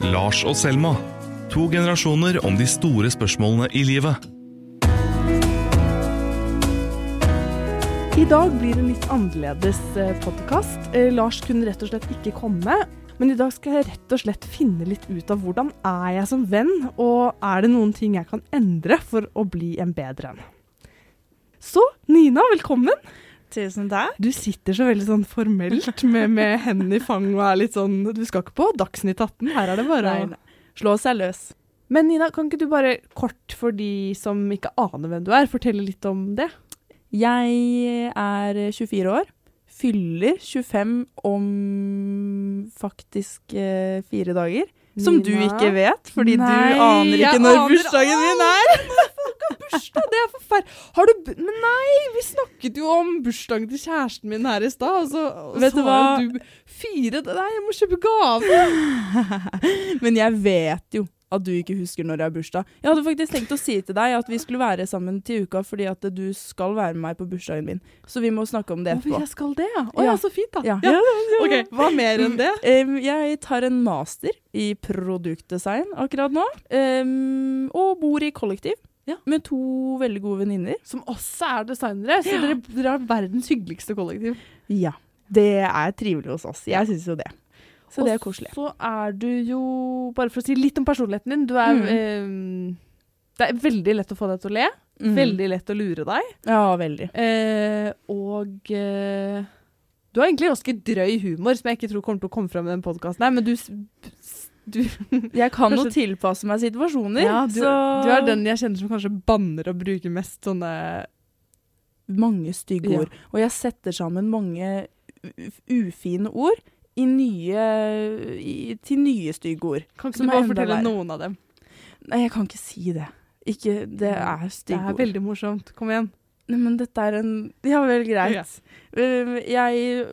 Lars og Selma. To generasjoner om de store spørsmålene i livet. I dag blir det en litt annerledes podkast. Lars kunne rett og slett ikke komme. Men i dag skal jeg rett og slett finne litt ut av hvordan er jeg som venn, og er det noen ting jeg kan endre for å bli en bedre en. Så Nina, velkommen. Tusen takk. Du sitter så veldig sånn formelt med, med hendene i fang og er litt sånn Du skal ikke på Dagsnytt 18, her er det bare Nei, nei. Slå seg løs. Men Nina, kan ikke du bare kort for de som ikke aner hvem du er, fortelle litt om det? Jeg er 24 år. Fyller 25 om faktisk eh, fire dager. Som du ikke vet, fordi Nei, du aner ikke når aner- bursdagen min er. Bursdag, det er forferdelig. Har du bu- Men nei, vi snakket jo om bursdagen til kjæresten min her i stad, og så, og Vet så du hva? du fire Nei, jeg må kjøpe gave. Men jeg vet jo at du ikke husker når jeg har bursdag. Jeg hadde faktisk tenkt å si til deg at vi skulle være sammen til uka fordi at du skal være med meg på bursdagen min. Så vi må snakke om det etterpå. Hvorfor jeg skal det, ja. Å ja, Ja. så fint, da. Ja. Ok, Hva mer enn det? Jeg tar en master i produktdesign akkurat nå. og bor i kollektiv Ja. med to veldig gode venninner. Som også er designere, så dere, dere har verdens hyggeligste kollektiv. Ja. Det er trivelig hos oss. Jeg syns jo det. Så det er koselig. Og så er du jo, bare for å si litt om personligheten din, du er Mm. eh, Det er veldig lett å få deg til å le. Mm. Veldig lett å lure deg. Ja, veldig. Eh, og eh, du har egentlig ganske drøy humor, som jeg ikke tror kommer til å komme fram i den podkasten her, men du, du Jeg kan jo tilpasse meg situasjoner. Ja, du, så du er den jeg kjenner som kanskje banner og bruker mest sånne mange stygge Ja. ord. Og jeg setter sammen mange ufine ord i nye, i, til nye stygge ord. Kan ikke du bare fortelle der. noen av dem? Nei, jeg kan ikke si det. Ikke, det er stygge ord. Det er veldig morsomt. Kom igjen. Nei, men dette er en Ja vel, greit. Ja. Uh, Jeg,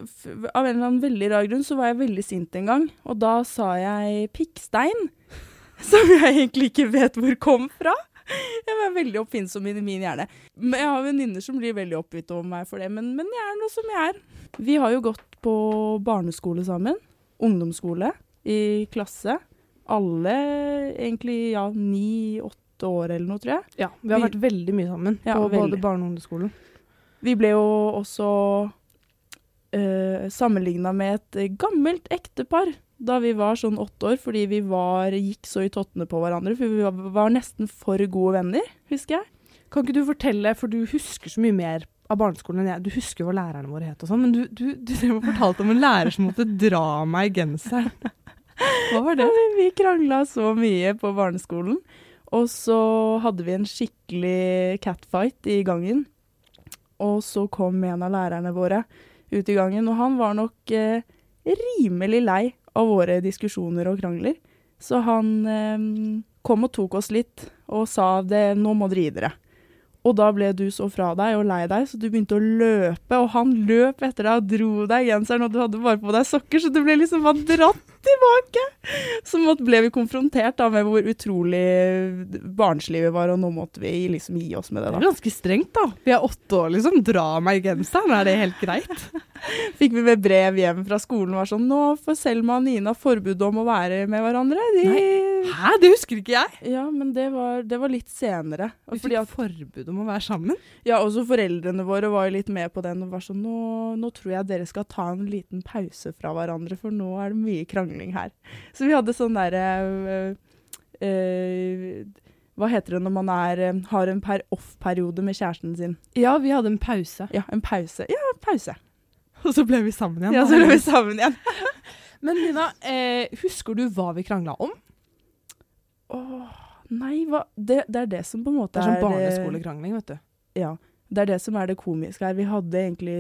av en eller annen veldig rar grunn, så var jeg veldig sint en gang. Og da sa jeg pikkstein. Som jeg egentlig ikke vet hvor kom fra. Jeg var veldig oppfinnsom i min hjerne. Men jeg har venninner som blir veldig oppgitt over meg for det, men, men jeg er nå som jeg er. Vi har jo gått på barneskole sammen. Ungdomsskole i klasse. Alle egentlig ja, ni-åtte år eller noe, tror jeg. Ja, vi har Vi- vært veldig mye sammen Ja, på både veldig. barne- og ungdomsskolen. Vi ble jo også uh, sammenligna med et eh, gammelt ektepar da vi var sånn åtte år, fordi vi var, gikk så i tottene på hverandre. For vi var, var nesten for gode venner, husker jeg. Kan ikke du fortelle, for du husker så mye mer av barneskolen enn jeg. Du husker jo hva lærerne våre het og sånn, men du, du, du du fortalte om en lærer som måtte dra meg i genseren. Hva var det? Vi krangla så mye på barneskolen. Og så hadde vi en skikkelig catfight i gangen. Og så kom en av lærerne våre ut i gangen, og han var nok eh, rimelig lei av våre diskusjoner og krangler. Så han eh, kom og tok oss litt og sa det, nå må dere gi dere. Og da ble du så fra deg og lei deg, så du begynte å løpe, og han løp etter deg og dro deg i genseren, og du hadde bare på deg sokker, så du ble liksom bare dratt tilbake. Så ble vi konfrontert da med hvor utrolig barnslig vi var, og nå måtte vi liksom gi oss med det, Det da. er ganske strengt, da. Vi er åtte år, liksom. Dra meg i genseren, er det helt greit? Fikk vi med brev hjem fra skolen var sånn Nå får Selma og Nina forbud om å være med hverandre. De, Hæ, det husker ikke jeg! Ja, men det var, det var litt senere. Vi fikk at, forbud om å være sammen. ja, også foreldrene våre var jo litt med på den og var sånn nå, nå tror jeg dere skal ta en liten pause fra hverandre, for nå er det mye krangling her. Så vi hadde sånn derre uh, uh, Hva heter det når man er, øh, har en per off-periode med kjæresten sin? Ja, vi hadde en pause. Ja, en pause. Ja, pause. Og så ble vi sammen igjen. Ja, så ble vi sammen igjen. Men Nina, eh, husker du hva vi krangla om? Åh, nei, hva det, det er det som på en måte er Det er sånn eh, barneskolekrangling, vet du. Ja. Det er det som er det komiske her. Vi hadde egentlig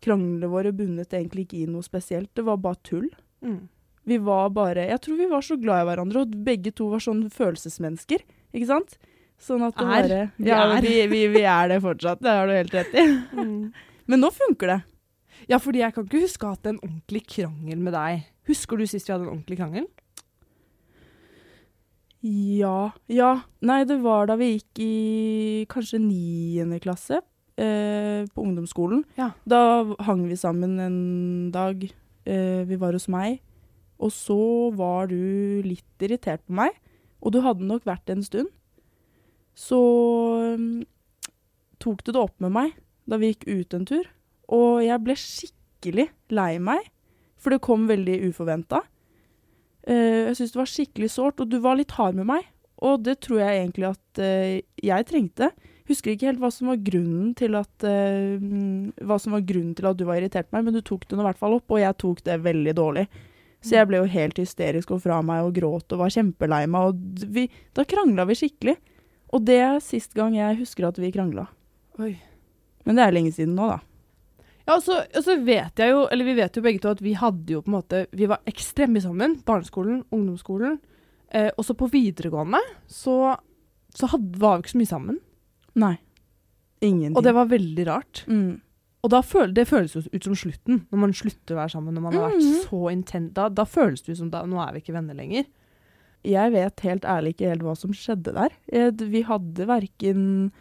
Kranglene våre bundet egentlig ikke i noe spesielt. Det var bare tull. Mm. Vi var bare Jeg tror vi var så glad i hverandre, og begge to var sånn følelsesmennesker. Ikke sant? Sånn at det Er. bare Vi er. vi, vi, vi er det fortsatt. Det har du helt rett i. Men nå funker det. Ja, fordi jeg kan ikke huske å ha hatt en ordentlig krangel med deg. Husker du sist vi hadde en ordentlig krangel? Ja. Ja. Nei, det var da vi gikk i kanskje niende klasse eh, på ungdomsskolen. Ja. Da hang vi sammen en dag. Eh, vi var hos meg. Og så var du litt irritert på meg, og du hadde nok vært det en stund. Så um, tok du det opp med meg da vi gikk ut en tur, og jeg ble skikkelig lei meg, for det kom veldig uforventa. Uh, jeg syntes det var skikkelig sårt, og du var litt hard med meg, og det tror jeg egentlig at uh, jeg trengte. Husker ikke helt hva som var grunnen til at eh, hva som var grunnen til at du var irritert på meg, men du tok det nå i hvert fall opp, og jeg tok det veldig dårlig. Så jeg ble jo helt hysterisk og fra meg og gråt og var kjempelei meg, og vi, da krangla vi skikkelig. Og det er sist gang jeg husker at vi krangla. Oi. Men det er lenge siden nå, da. Ja, og så, og så vet jeg jo, eller vi vet jo begge to at vi hadde jo på en måte Vi var ekstremt mye sammen. Barneskolen, ungdomsskolen. Eh, også på videregående så, så hadde, var vi ikke så mye sammen. Nei. Ingenting. Og det var veldig rart. mm. Og føl, det føles jo ut som slutten, når man slutter å være sammen. Når man har vært Mhm. så intent. Da, da føles det ut som da, nå er vi ikke venner lenger. Jeg vet helt ærlig ikke helt hva som skjedde der. Vi hadde verken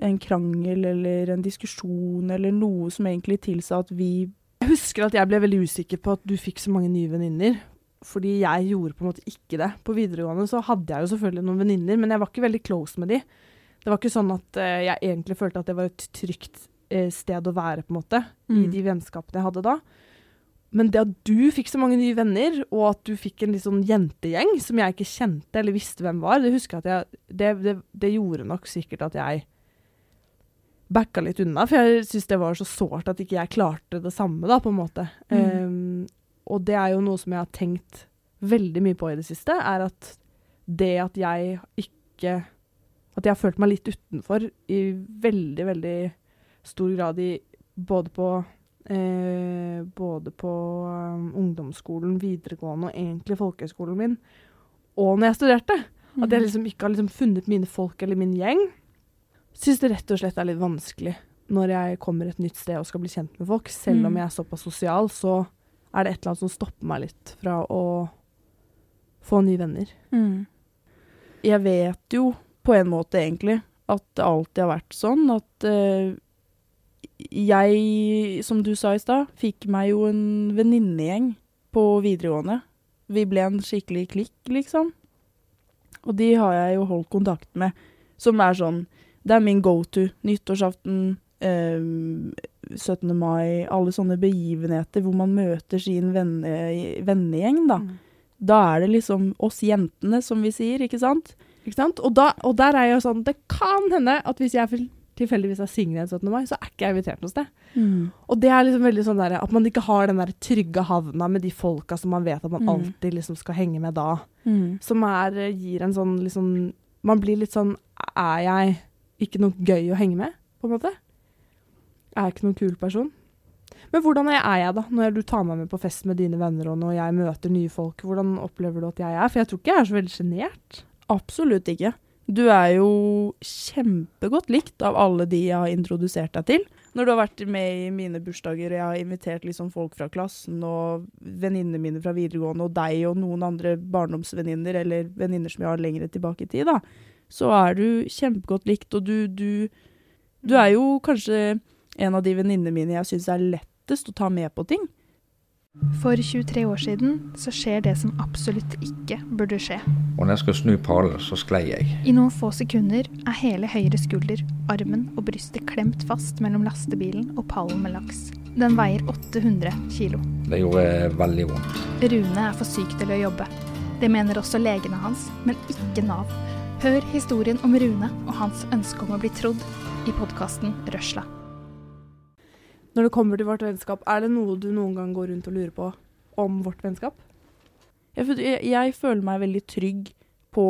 en krangel eller en diskusjon eller noe som egentlig tilsa at vi Jeg husker at jeg ble veldig usikker på at du fikk så mange nye venninner. Fordi jeg gjorde på en måte ikke det. På videregående så hadde jeg jo selvfølgelig noen venninner, men jeg var ikke veldig close med de. Det var ikke sånn at uh, jeg egentlig følte at det var et trygt uh, sted å være, på en måte, i Mm. de vennskapene jeg hadde da. Men det at du fikk så mange nye venner, og at du fikk en litt sånn jentegjeng som jeg ikke kjente eller visste hvem var, det husker jeg at jeg Det, det, det gjorde nok sikkert at jeg backa litt unna, for jeg syntes det var så sårt at ikke jeg klarte det samme, da, på en måte. Mm. Um, og det er jo noe som jeg har tenkt veldig mye på i det siste, er at det at jeg ikke At jeg har følt meg litt utenfor i veldig, veldig stor grad i Både på eh, Både på um, ungdomsskolen, videregående og egentlig folkehøyskolen min, og når jeg studerte. At jeg liksom ikke har liksom funnet mine folk eller min gjeng. Syns det rett og slett er litt vanskelig når jeg kommer et nytt sted og skal bli kjent med folk. Selv om Mm. jeg er såpass sosial, så er det et eller annet som stopper meg litt fra å få nye venner. Mm. Jeg vet jo på en måte egentlig at det alltid har vært sånn at uh, jeg, som du sa i stad, fikk meg jo en venninnegjeng på videregående. Vi ble en skikkelig klikk, liksom. Og de har jeg jo holdt kontakt med, som er sånn Det er min go to. Nyttårsaften, eh, 17. mai, alle sånne begivenheter hvor man møter sin venne, vennegjeng, da. Da er det liksom oss jentene, som vi sier, ikke sant? Ikke sant? Og, da, og der er jeg jo sånn Det kan hende at hvis jeg tilfeldigvis er singel en 17. mai, så er ikke jeg invitert noe sted. Og det er liksom veldig sånn der, at man ikke har den der trygge havna med de folka som man vet at man Mm. alltid liksom skal henge med da. Mm. Som er, eh, gir en sånn liksom Man blir litt sånn Er jeg ikke noe gøy å henge med, på en måte? Er jeg ikke noen kul person? Men hvordan er jeg, da, når du tar meg med på fest med dine venner, og når jeg møter nye folk? Hvordan opplever du at jeg er? For jeg tror ikke jeg er så veldig sjenert. Absolutt ikke. Du er jo kjempegodt likt av alle de jeg har introdusert deg til. Når du har vært med i mine bursdager, og jeg har invitert liksom folk fra klassen og venninnene mine fra videregående, og deg og noen andre barndomsvenninner, eller venninner som jeg har lengre tilbake i tid, da, så er du kjempegodt likt, og du, du, du er jo kanskje en av de venninnene mine jeg syns er lettest å ta med på ting. For 23 år siden så skjer det som absolutt ikke burde skje. Og når jeg skal snu pallen, så sklei jeg. I noen få sekunder er hele høyre skulder, armen og brystet klemt fast mellom lastebilen og pallen med laks. Den veier 800 kilo. Det gjorde veldig vondt. Rune er for syk til å jobbe. Det mener også legene hans, men ikke Nav. Hør historien om Rune og hans ønske om å bli trodd i podkasten Røsla. Når det kommer til vårt vennskap, er det noe du noen gang går rundt og lurer på om vårt vennskap? Jeg, jeg, jeg føler meg veldig trygg på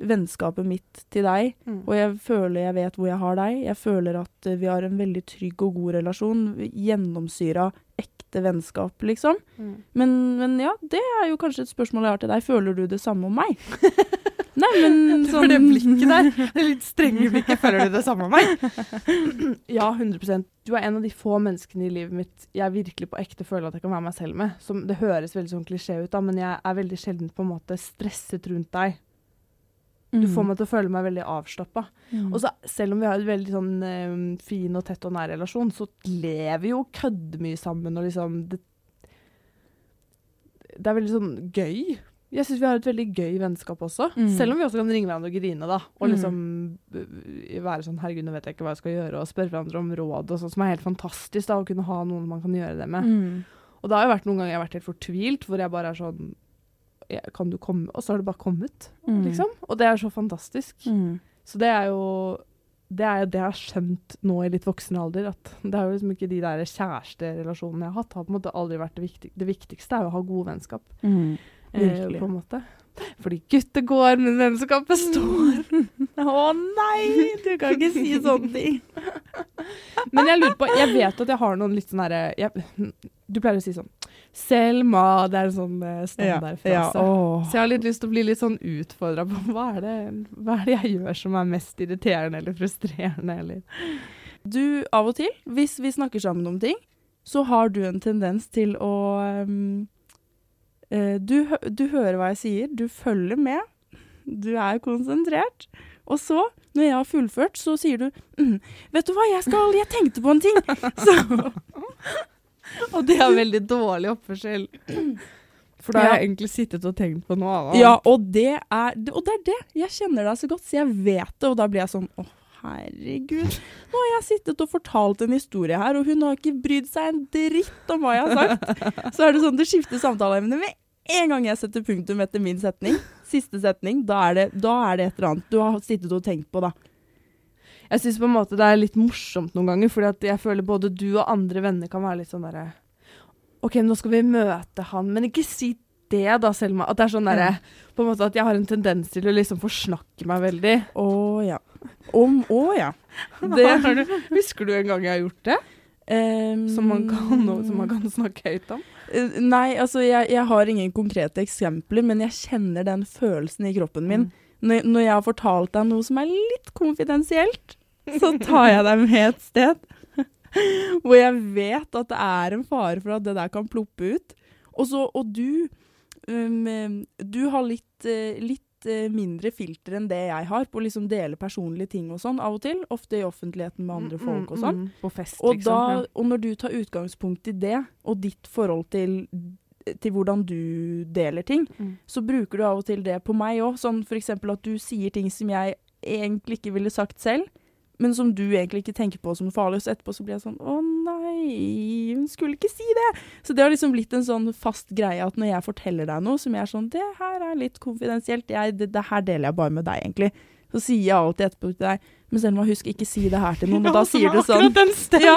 vennskapet mitt til deg. Og jeg føler jeg vet hvor jeg har deg. Jeg føler at eh, vi har en veldig trygg og god relasjon. Gjennomsyra ekte vennskap, liksom. Mm. Men, men ja, det er jo kanskje et spørsmål jeg har til deg. Føler du det samme om meg? Nei, men Det var det blikket der. Det litt strenge blikket. Føler du det samme med meg? ja, 100% Du er en av de få menneskene i livet mitt jeg virkelig på ekte føler at jeg kan være meg selv med. Som, det høres veldig sånn klisjé ut, da, men jeg er veldig sjelden på en måte stresset rundt deg. Du får meg til å føle meg veldig avslappa. Mm. Og så selv om vi har en veldig sånn eh, fin og tett og nær relasjon, så lever vi jo køddemye sammen og liksom det, det er veldig sånn gøy. Jeg syns vi har et veldig gøy vennskap også. Mm. Selv om vi også kan ringe hverandre og grine, da. Og Mm. liksom øh, være sånn 'herregud, nå vet jeg ikke hva jeg skal gjøre', og spørre hverandre om råd og sånn, som er helt fantastisk, da, å kunne ha noen man kan gjøre det med. Mm. Og det har jo vært noen ganger jeg har vært helt fortvilt, hvor jeg bare er sånn Kan du komme? Og så har det bare kommet, Mm. liksom. Og det er så fantastisk. Mm. Så det er jo det er jo det jeg har skjønt nå i litt voksen alder. At det er jo liksom ikke de der kjæresterelasjonene jeg har hatt, har på en måte aldri vært det viktigste. Det viktigste er jo å ha gode vennskap. Mm. Eh, Virkelig. på en måte. Fordi gutter går, men vennskapet står. Å nei, du kan ikke si sånne ting. Men jeg lurer på Jeg vet at jeg har noen litt sånn herre Du pleier å si sånn Selma. Det er en sånn eh, standardfrase. Ja, ja, Så jeg har litt lyst til å bli litt sånn utfordra på hva er, det, hva er det jeg gjør som er mest irriterende eller frustrerende, eller Du, av og til, hvis vi snakker sammen om ting, så har du en tendens til å um, eh, du, du hører hva jeg sier, du følger med, du er konsentrert. Og så, når jeg har fullført, så sier du mm, 'Vet du hva, jeg skal Jeg tenkte på en ting.' Så, Og det er veldig dårlig oppførsel. For da har Ja. jeg egentlig sittet og tenkt på noe annet. ja, og det er Og det er det. Jeg kjenner deg så godt, så jeg vet det. Og da blir jeg sånn Å, herregud. Nå har jeg sittet og fortalt en historie her, og hun har ikke brydd seg en dritt om hva jeg har sagt. Så er det sånn du skifter samtaleemne med en gang jeg setter punktum etter min setning. Siste setning. Da er det, da er det et eller annet du har sittet og tenkt på, da. Jeg syns på en måte det er litt morsomt noen ganger, fordi jeg føler både du og andre venner kan være litt sånn derre OK, nå skal vi møte han, men ikke si det da, Selma. At det er sånn derre På en måte at jeg har en tendens til å liksom forsnakke meg veldig. Å ja. Om Å ja. Det har du, husker du en gang jeg har gjort det? Um, Som man kan, som man kan snakke høyt om? Eh, Nei, altså jeg, jeg har ingen konkrete eksempler, men jeg kjenner den følelsen i kroppen min. Når, når jeg har fortalt deg noe som er litt konfidensielt, så tar jeg deg med et sted hvor jeg vet at det er en fare for at det der kan ploppe ut. Og, så, og du um, Du har litt, eh, litt eh, mindre filter enn det jeg har på å liksom dele personlige ting og sånn av og til. Ofte i offentligheten med andre folk og sånn. Mm, På fest, Og, liksom. da, og når du tar utgangspunkt i det, og ditt forhold til, til hvordan du deler ting, Mm. så bruker du av og til det på meg òg. Sånn f.eks. at du sier ting som jeg egentlig ikke ville sagt selv, men som du egentlig ikke tenker på som farlig. Så etterpå så blir jeg sånn Å nei, hun skulle ikke si det! Så det har liksom blitt en sånn fast greie at når jeg forteller deg noe som jeg er sånn Det her er litt konfidensielt, jeg, det, det her deler jeg bare med deg, egentlig. Så sier jeg alltid etterpå til deg Men Selma, husk ikke si det her til noen. Og da sier du sånn ja,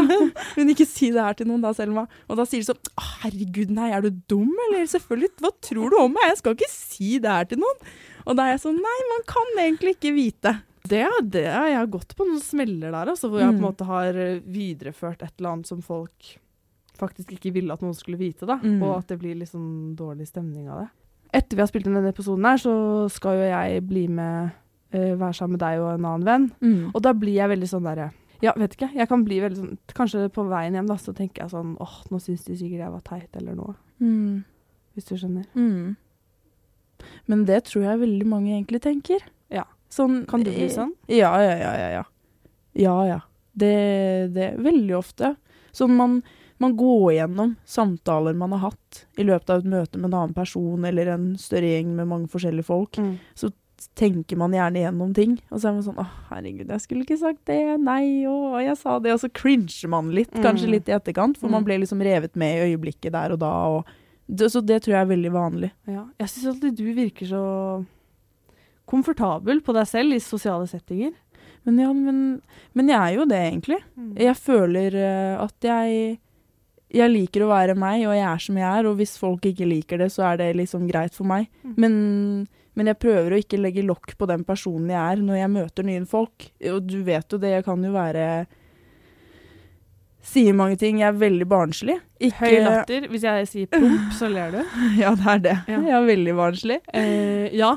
men ikke si det her til noen da, Selma. Og da sier du sånn «Å, Herregud, nei, er du dum, eller? Selvfølgelig, hva tror du om meg? Jeg skal ikke si det her til noen. Og da er jeg sånn Nei, man kan egentlig ikke vite. Det, det, jeg har gått på noen smeller der, altså, hvor jeg på en Mm. måte har eh, videreført et eller annet som folk faktisk ikke ville at noen skulle vite, da. Mm. Og at det blir litt sånn dårlig stemning av det. Etter vi har spilt inn denne episoden her, så skal jo jeg bli med, uh, være sammen med deg og en annen venn. Og da blir jeg veldig sånn derre Ja, vet ikke. Jeg kan bli veldig sånn Kanskje på veien hjem, da, så tenker jeg sånn åh, nå syns de sikkert jeg var teit, eller noe. Mm. Hvis du skjønner. Mm. Men det tror jeg veldig mange egentlig tenker. Ja. Sånn, Kan du bli eh, sånn? Ja, ja, ja. Ja, ja. ja, ja. Det, det Veldig ofte. Sånn man, man går gjennom samtaler man har hatt i løpet av et møte med en annen person eller en større gjeng med mange forskjellige folk. Mm. tenker man gjerne gjennom ting. Og så er man sånn Å, herregud, jeg skulle ikke sagt det. Nei, å, jeg sa det. Og så cringer man litt, kanskje Mm. litt i etterkant. For man Mm. ble liksom revet med i øyeblikket der og da. Og det, så det tror jeg er veldig vanlig. Ja. Jeg syns alltid du virker så komfortabel på deg selv i sosiale settinger. Men ja, men, men jeg er jo det, egentlig. Jeg føler eh, at jeg jeg liker å være meg, og jeg er som jeg er. Og hvis folk ikke liker det, så er det liksom greit for meg. Mm. Men, men jeg prøver å ikke legge lokk på den personen jeg er når jeg møter nye folk. Og du vet jo det, jeg kan jo være Sier mange ting. Jeg er veldig barnslig. Ikke Høy latter. Hvis jeg sier promp, så ler du. Ja, det er det. Ja. Jeg er veldig barnslig. Eh, ja.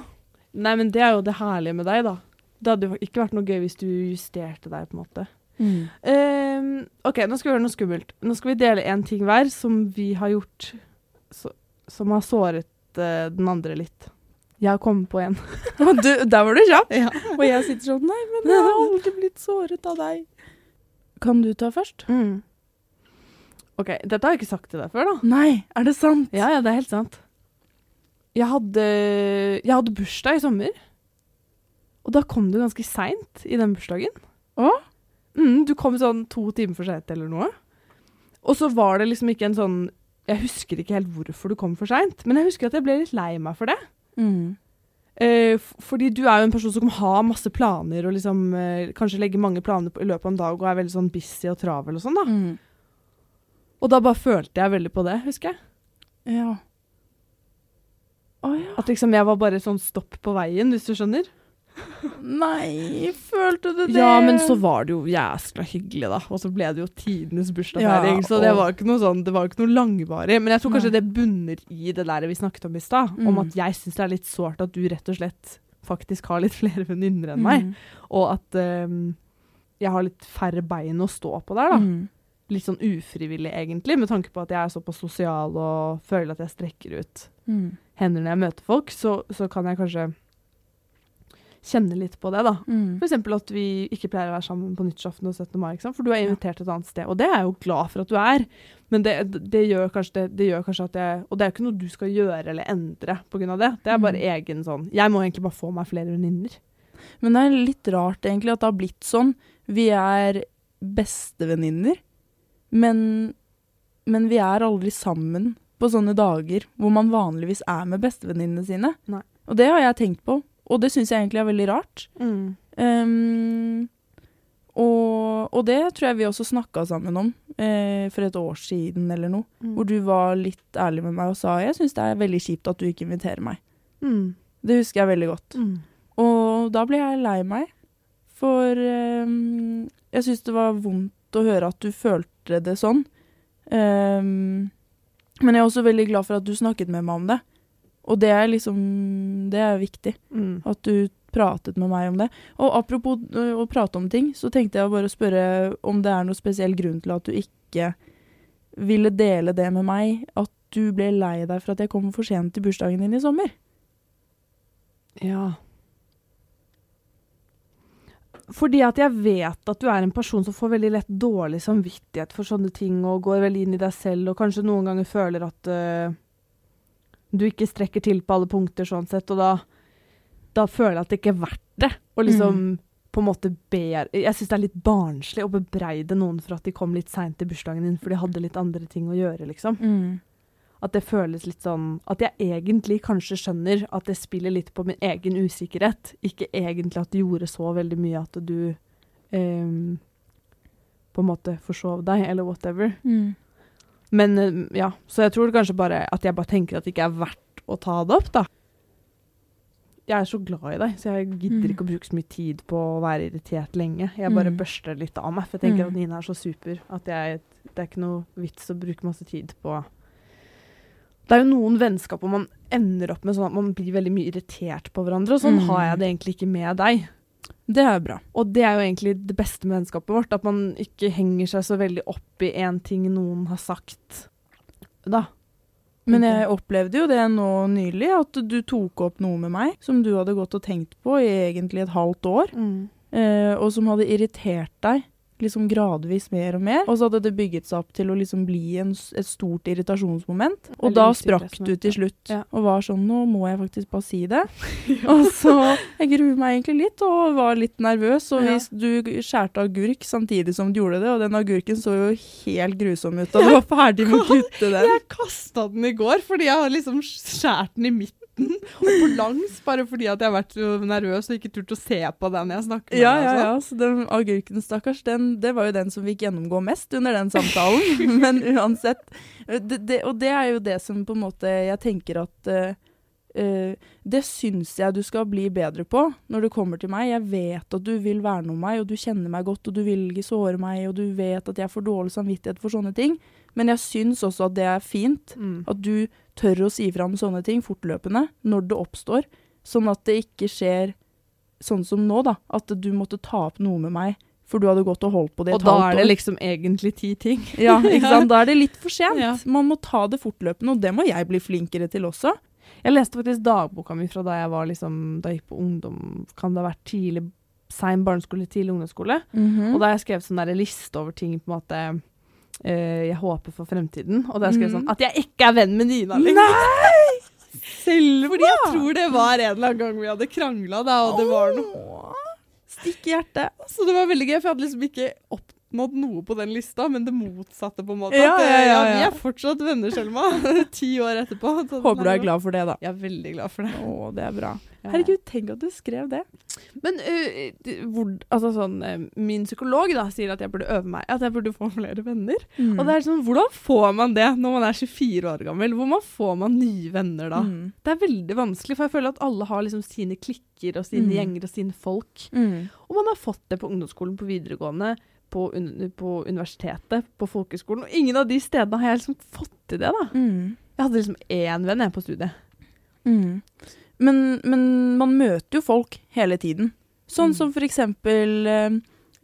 Nei, men det er jo det herlige med deg, da. Det hadde jo ikke vært noe gøy hvis du justerte deg, på en måte. Eh, OK, nå skal vi gjøre noe skummelt. Nå skal vi dele en ting hver som vi har gjort så, som har såret uh, den andre litt. Jeg har kommet på en. Du, der var du kjapp. Ja. Og jeg sitter sånn Nei, men jeg har aldri blitt såret av deg. Kan du ta først? OK, dette har jeg ikke sagt til deg før, da. Nei, er det sant? Ja, ja, det er helt sant. Jeg hadde, jeg hadde bursdag i sommer. Og da kom du ganske seint i den bursdagen. Å? Mm, du kom sånn to timer for seint eller noe. Og så var det liksom ikke en sånn Jeg husker ikke helt hvorfor du kom for seint, men jeg husker at jeg ble litt lei meg for det. Mm. Eh, fordi du er jo en person som kan ha masse planer og liksom eh, kanskje legge mange planer på, i løpet av en dag og er veldig sånn busy og travel og sånn, da. Mm. Og da bare følte jeg veldig på det, husker jeg. Ja. Å ja. At liksom jeg var bare sånn stopp på veien, hvis du skjønner. Nei, følte du det? Ja, men så var det jo jæskla hyggelig, da. Og så ble det jo tidenes bursdagsfeiring, Ja, så det var ikke noe sånn, det var ikke noe langvarig. Men jeg tror kanskje Nei. det bunner i det der vi snakket om i stad, om Mm. at jeg syns det er litt sårt at du rett og slett faktisk har litt flere venninner enn meg, Mm. og at um, jeg har litt færre bein å stå på der, da. Mm. Litt sånn ufrivillig, egentlig, med tanke på at jeg er såpass sosial og føler at jeg strekker ut Mm. Hender når jeg møter folk, så, så kan jeg kanskje kjenne litt på det, da. Mm. Eksempel at vi ikke pleier å være sammen på nyttårsaften og 17. mai, for du er invitert et annet sted. Og det er jeg jo glad for at du er, men det, det, gjør, kanskje det, det gjør kanskje at jeg Og det er jo ikke noe du skal gjøre eller endre pga. det. Det er bare Mm. egen sånn Jeg må egentlig bare få meg flere venninner. Men det er litt rart egentlig at det har blitt sånn. Vi er bestevenninner, men, men vi er aldri sammen på sånne dager hvor man vanligvis er med bestevenninnene sine. Nei. Og det har jeg tenkt på, og det syns jeg egentlig er veldig rart. Mm. Um, og, og det tror jeg vi også snakka sammen om eh, for et år siden eller noe. Hvor du var litt ærlig med meg og sa jeg syns det er veldig kjipt at du ikke inviterer meg. Mm. Det husker jeg veldig godt. Mm. Og da ble jeg lei meg, for ehm, jeg syns det var vondt å høre at du følte det sånn. Ehm, men jeg er også veldig glad for at du snakket med meg om det. Og det er liksom Det er viktig. Mm. At du pratet med meg om det. Og apropos å prate om ting, så tenkte jeg bare å spørre om det er noe spesiell grunn til at du ikke ville dele det med meg, at du ble lei deg for at jeg kom for sent til bursdagen din i sommer. Ja. Fordi at jeg vet at du er en person som får veldig lett dårlig samvittighet for sånne ting, og går veldig inn i deg selv, og kanskje noen ganger føler at uh, du ikke strekker til på alle punkter sånn sett, og da, da føler jeg at det ikke er verdt det. Og liksom på en måte ber Jeg syns det er litt barnslig å bebreide noen for at de kom litt seint til bursdagen din, for de hadde litt andre ting å gjøre, liksom. At det føles litt sånn At jeg egentlig kanskje skjønner at det spiller litt på min egen usikkerhet. Ikke egentlig at det gjorde så veldig mye at du um, på en måte forsov deg, eller whatever. Men eh, ja, så jeg tror kanskje bare at jeg bare tenker at det ikke er verdt å ta det opp, da. Jeg er så glad i deg, så jeg gidder Mm. ikke å bruke så mye tid på å være irritert lenge. Jeg bare Mm. børster litt av meg, for jeg tenker Mm. at Nina er så super at jeg, det er ikke noe vits å bruke masse tid på Det er jo noen vennskap hvor man ender opp med sånn at man blir veldig mye irritert på hverandre, og sånn Mm. har jeg det egentlig ikke med deg. Det er jo bra. Og det er jo egentlig det beste med vennskapet vårt, at man ikke henger seg så veldig opp i én ting noen har sagt. Da. Men jeg opplevde jo det nå nylig, at du tok opp noe med meg som du hadde gått og tenkt på i egentlig et halvt år, Mm. eh, og som hadde irritert deg liksom gradvis mer og mer. Og så hadde det bygget seg opp til å liksom bli en, et stort irritasjonsmoment. Og da sprakk du til slutt Ja. og var sånn Nå må jeg faktisk bare si det. Og så Jeg gruer meg egentlig litt og var litt nervøs. Og Ja. hvis du skjærte agurk samtidig som du gjorde det, og den agurken så jo helt grusom ut da du var ferdig med å kutte den. Jeg kasta den i går fordi jeg har liksom skjært den i midten og på langs, bare fordi at jeg har vært så nervøs og ikke turt å se på den jeg snakker med. Ja, ja, altså. ja. Så den agurken, stakkars, den, det var jo den som fikk gjennomgå mest under den samtalen. Men uansett. Det, det, og det er jo det som på en måte jeg tenker at uh, Det syns jeg du skal bli bedre på når du kommer til meg. Jeg vet at du vil verne om meg, og du kjenner meg godt, og du vil ikke såre meg, og du vet at jeg får dårlig samvittighet for sånne ting. Men jeg syns også at det er fint Mm. at du tør å si fra om sånne ting fortløpende når det oppstår, sånn at det ikke skjer sånn som nå, da. At du måtte ta opp noe med meg, for du hadde gått og holdt på det i Og da er det år. liksom egentlig ti ting. Ja, ikke sant? Da er det litt for sent. Ja. Man må ta det fortløpende, og det må jeg bli flinkere til også. Jeg leste faktisk dagboka mi fra da jeg var liksom, da jeg gikk på ungdom, kan det ha vært tidlig, sein barneskole, tidlig ungdomsskole. Mm. Og da har jeg skrevet sånn der liste over ting på en måte jeg håper for fremtiden. Og da skrev jeg sånn at jeg ikke er venn med Nina lenger. Nei! Selma! Fordi jeg tror det var en eller annen gang vi hadde krangla, og det var noe Stikk i hjertet. Så det var veldig gøy, for jeg hadde liksom ikke oppnådd noe på den lista, men det motsatte på en måte. Ja, At, ja, ja, Vi er fortsatt venner, Selma. Ti år etterpå. Håper du er glad for det, da. Jeg er veldig glad for det. Å, det er bra. Herregud, tenk at du skrev det. Men uh, hvor, altså sånn, min psykolog da, sier at jeg burde øve meg, at jeg burde få flere venner. Og det er sånn, hvordan får man det når man er 24 år gammel? Hvordan får man nye venner da? Mm. Det er veldig vanskelig, for jeg føler at alle har liksom sine klikker og sine Mm. gjenger og sine folk. Mm. Og man har fått det på ungdomsskolen, på videregående, på, un på universitetet, på folkeskolen. Og ingen av de stedene har jeg liksom fått til det, da. Mm. Jeg hadde liksom én venn jeg på studiet. Mm. Men, men man møter jo folk hele tiden. Sånn Mm. som for eksempel eh,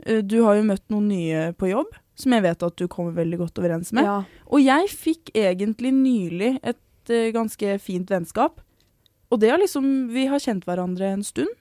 eh, Du har jo møtt noen nye på jobb, som jeg vet at du kommer veldig godt overens med. Ja. Og jeg fikk egentlig nylig et eh, ganske fint vennskap. Og det har liksom Vi har kjent hverandre en stund,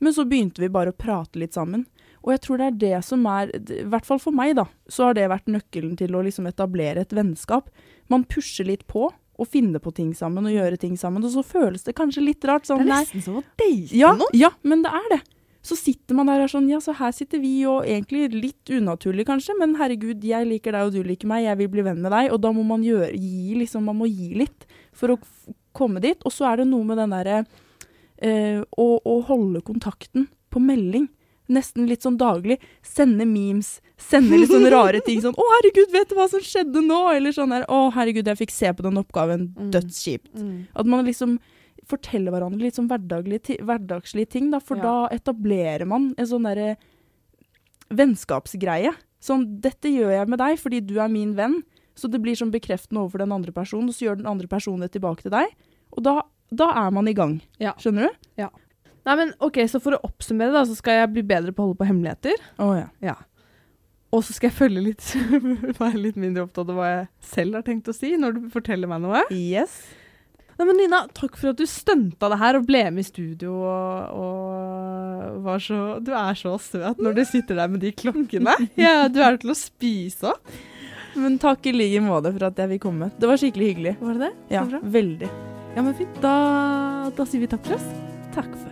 men så begynte vi bare å prate litt sammen. Og jeg tror det er det som er I hvert fall for meg, da, så har det vært nøkkelen til å liksom etablere et vennskap. Man pusher litt på og finner på ting sammen og gjøre ting sammen, og så føles det kanskje litt rart. Det Sånn, er nesten som å date ja, noen. ja, men det er det. Så sitter man der og er sånn, ja, så her sitter vi, og egentlig litt unaturlig kanskje, men herregud, jeg liker deg og du liker meg, jeg vil bli venn med deg, og da må man gjøre, gi liksom, man må gi litt for å komme dit. Og så er det noe med den derre eh, å, å holde kontakten på melding. Nesten litt sånn daglig. Sende memes, sende litt sånne rare ting. Sånn 'Å, herregud, vet du hva som skjedde nå?' Eller sånn der 'Å, herregud, jeg fikk se på den oppgaven. Mm. Dødskjipt'. Mm. At man liksom forteller hverandre litt sånn hverdagslige ting, da, for Ja. da etablerer man en sånn derre vennskapsgreie. Sånn 'dette gjør jeg med deg fordi du er min venn', så det blir sånn bekreftende overfor den andre personen, og så gjør den andre personen det tilbake til deg. Og da, da er man i gang. Ja. Skjønner du? Nei, men ok, Så for å oppsummere, da, så skal jeg bli bedre på å holde på hemmeligheter. Oh, ja. Og så skal jeg følge litt, være litt mindre opptatt av hva jeg selv har tenkt å si når du forteller meg noe. Yes. Nei, men Nina, takk for at du stunta det her og ble med i studio og, og var så Du er så søt når du sitter der med de klokkene. Ja, du er til å spise opp. Men takk i like måte for at jeg vil komme. Det var skikkelig hyggelig. Var det det? Ja, veldig. Ja, men fint. Da, da sier vi takk for oss. Takk for.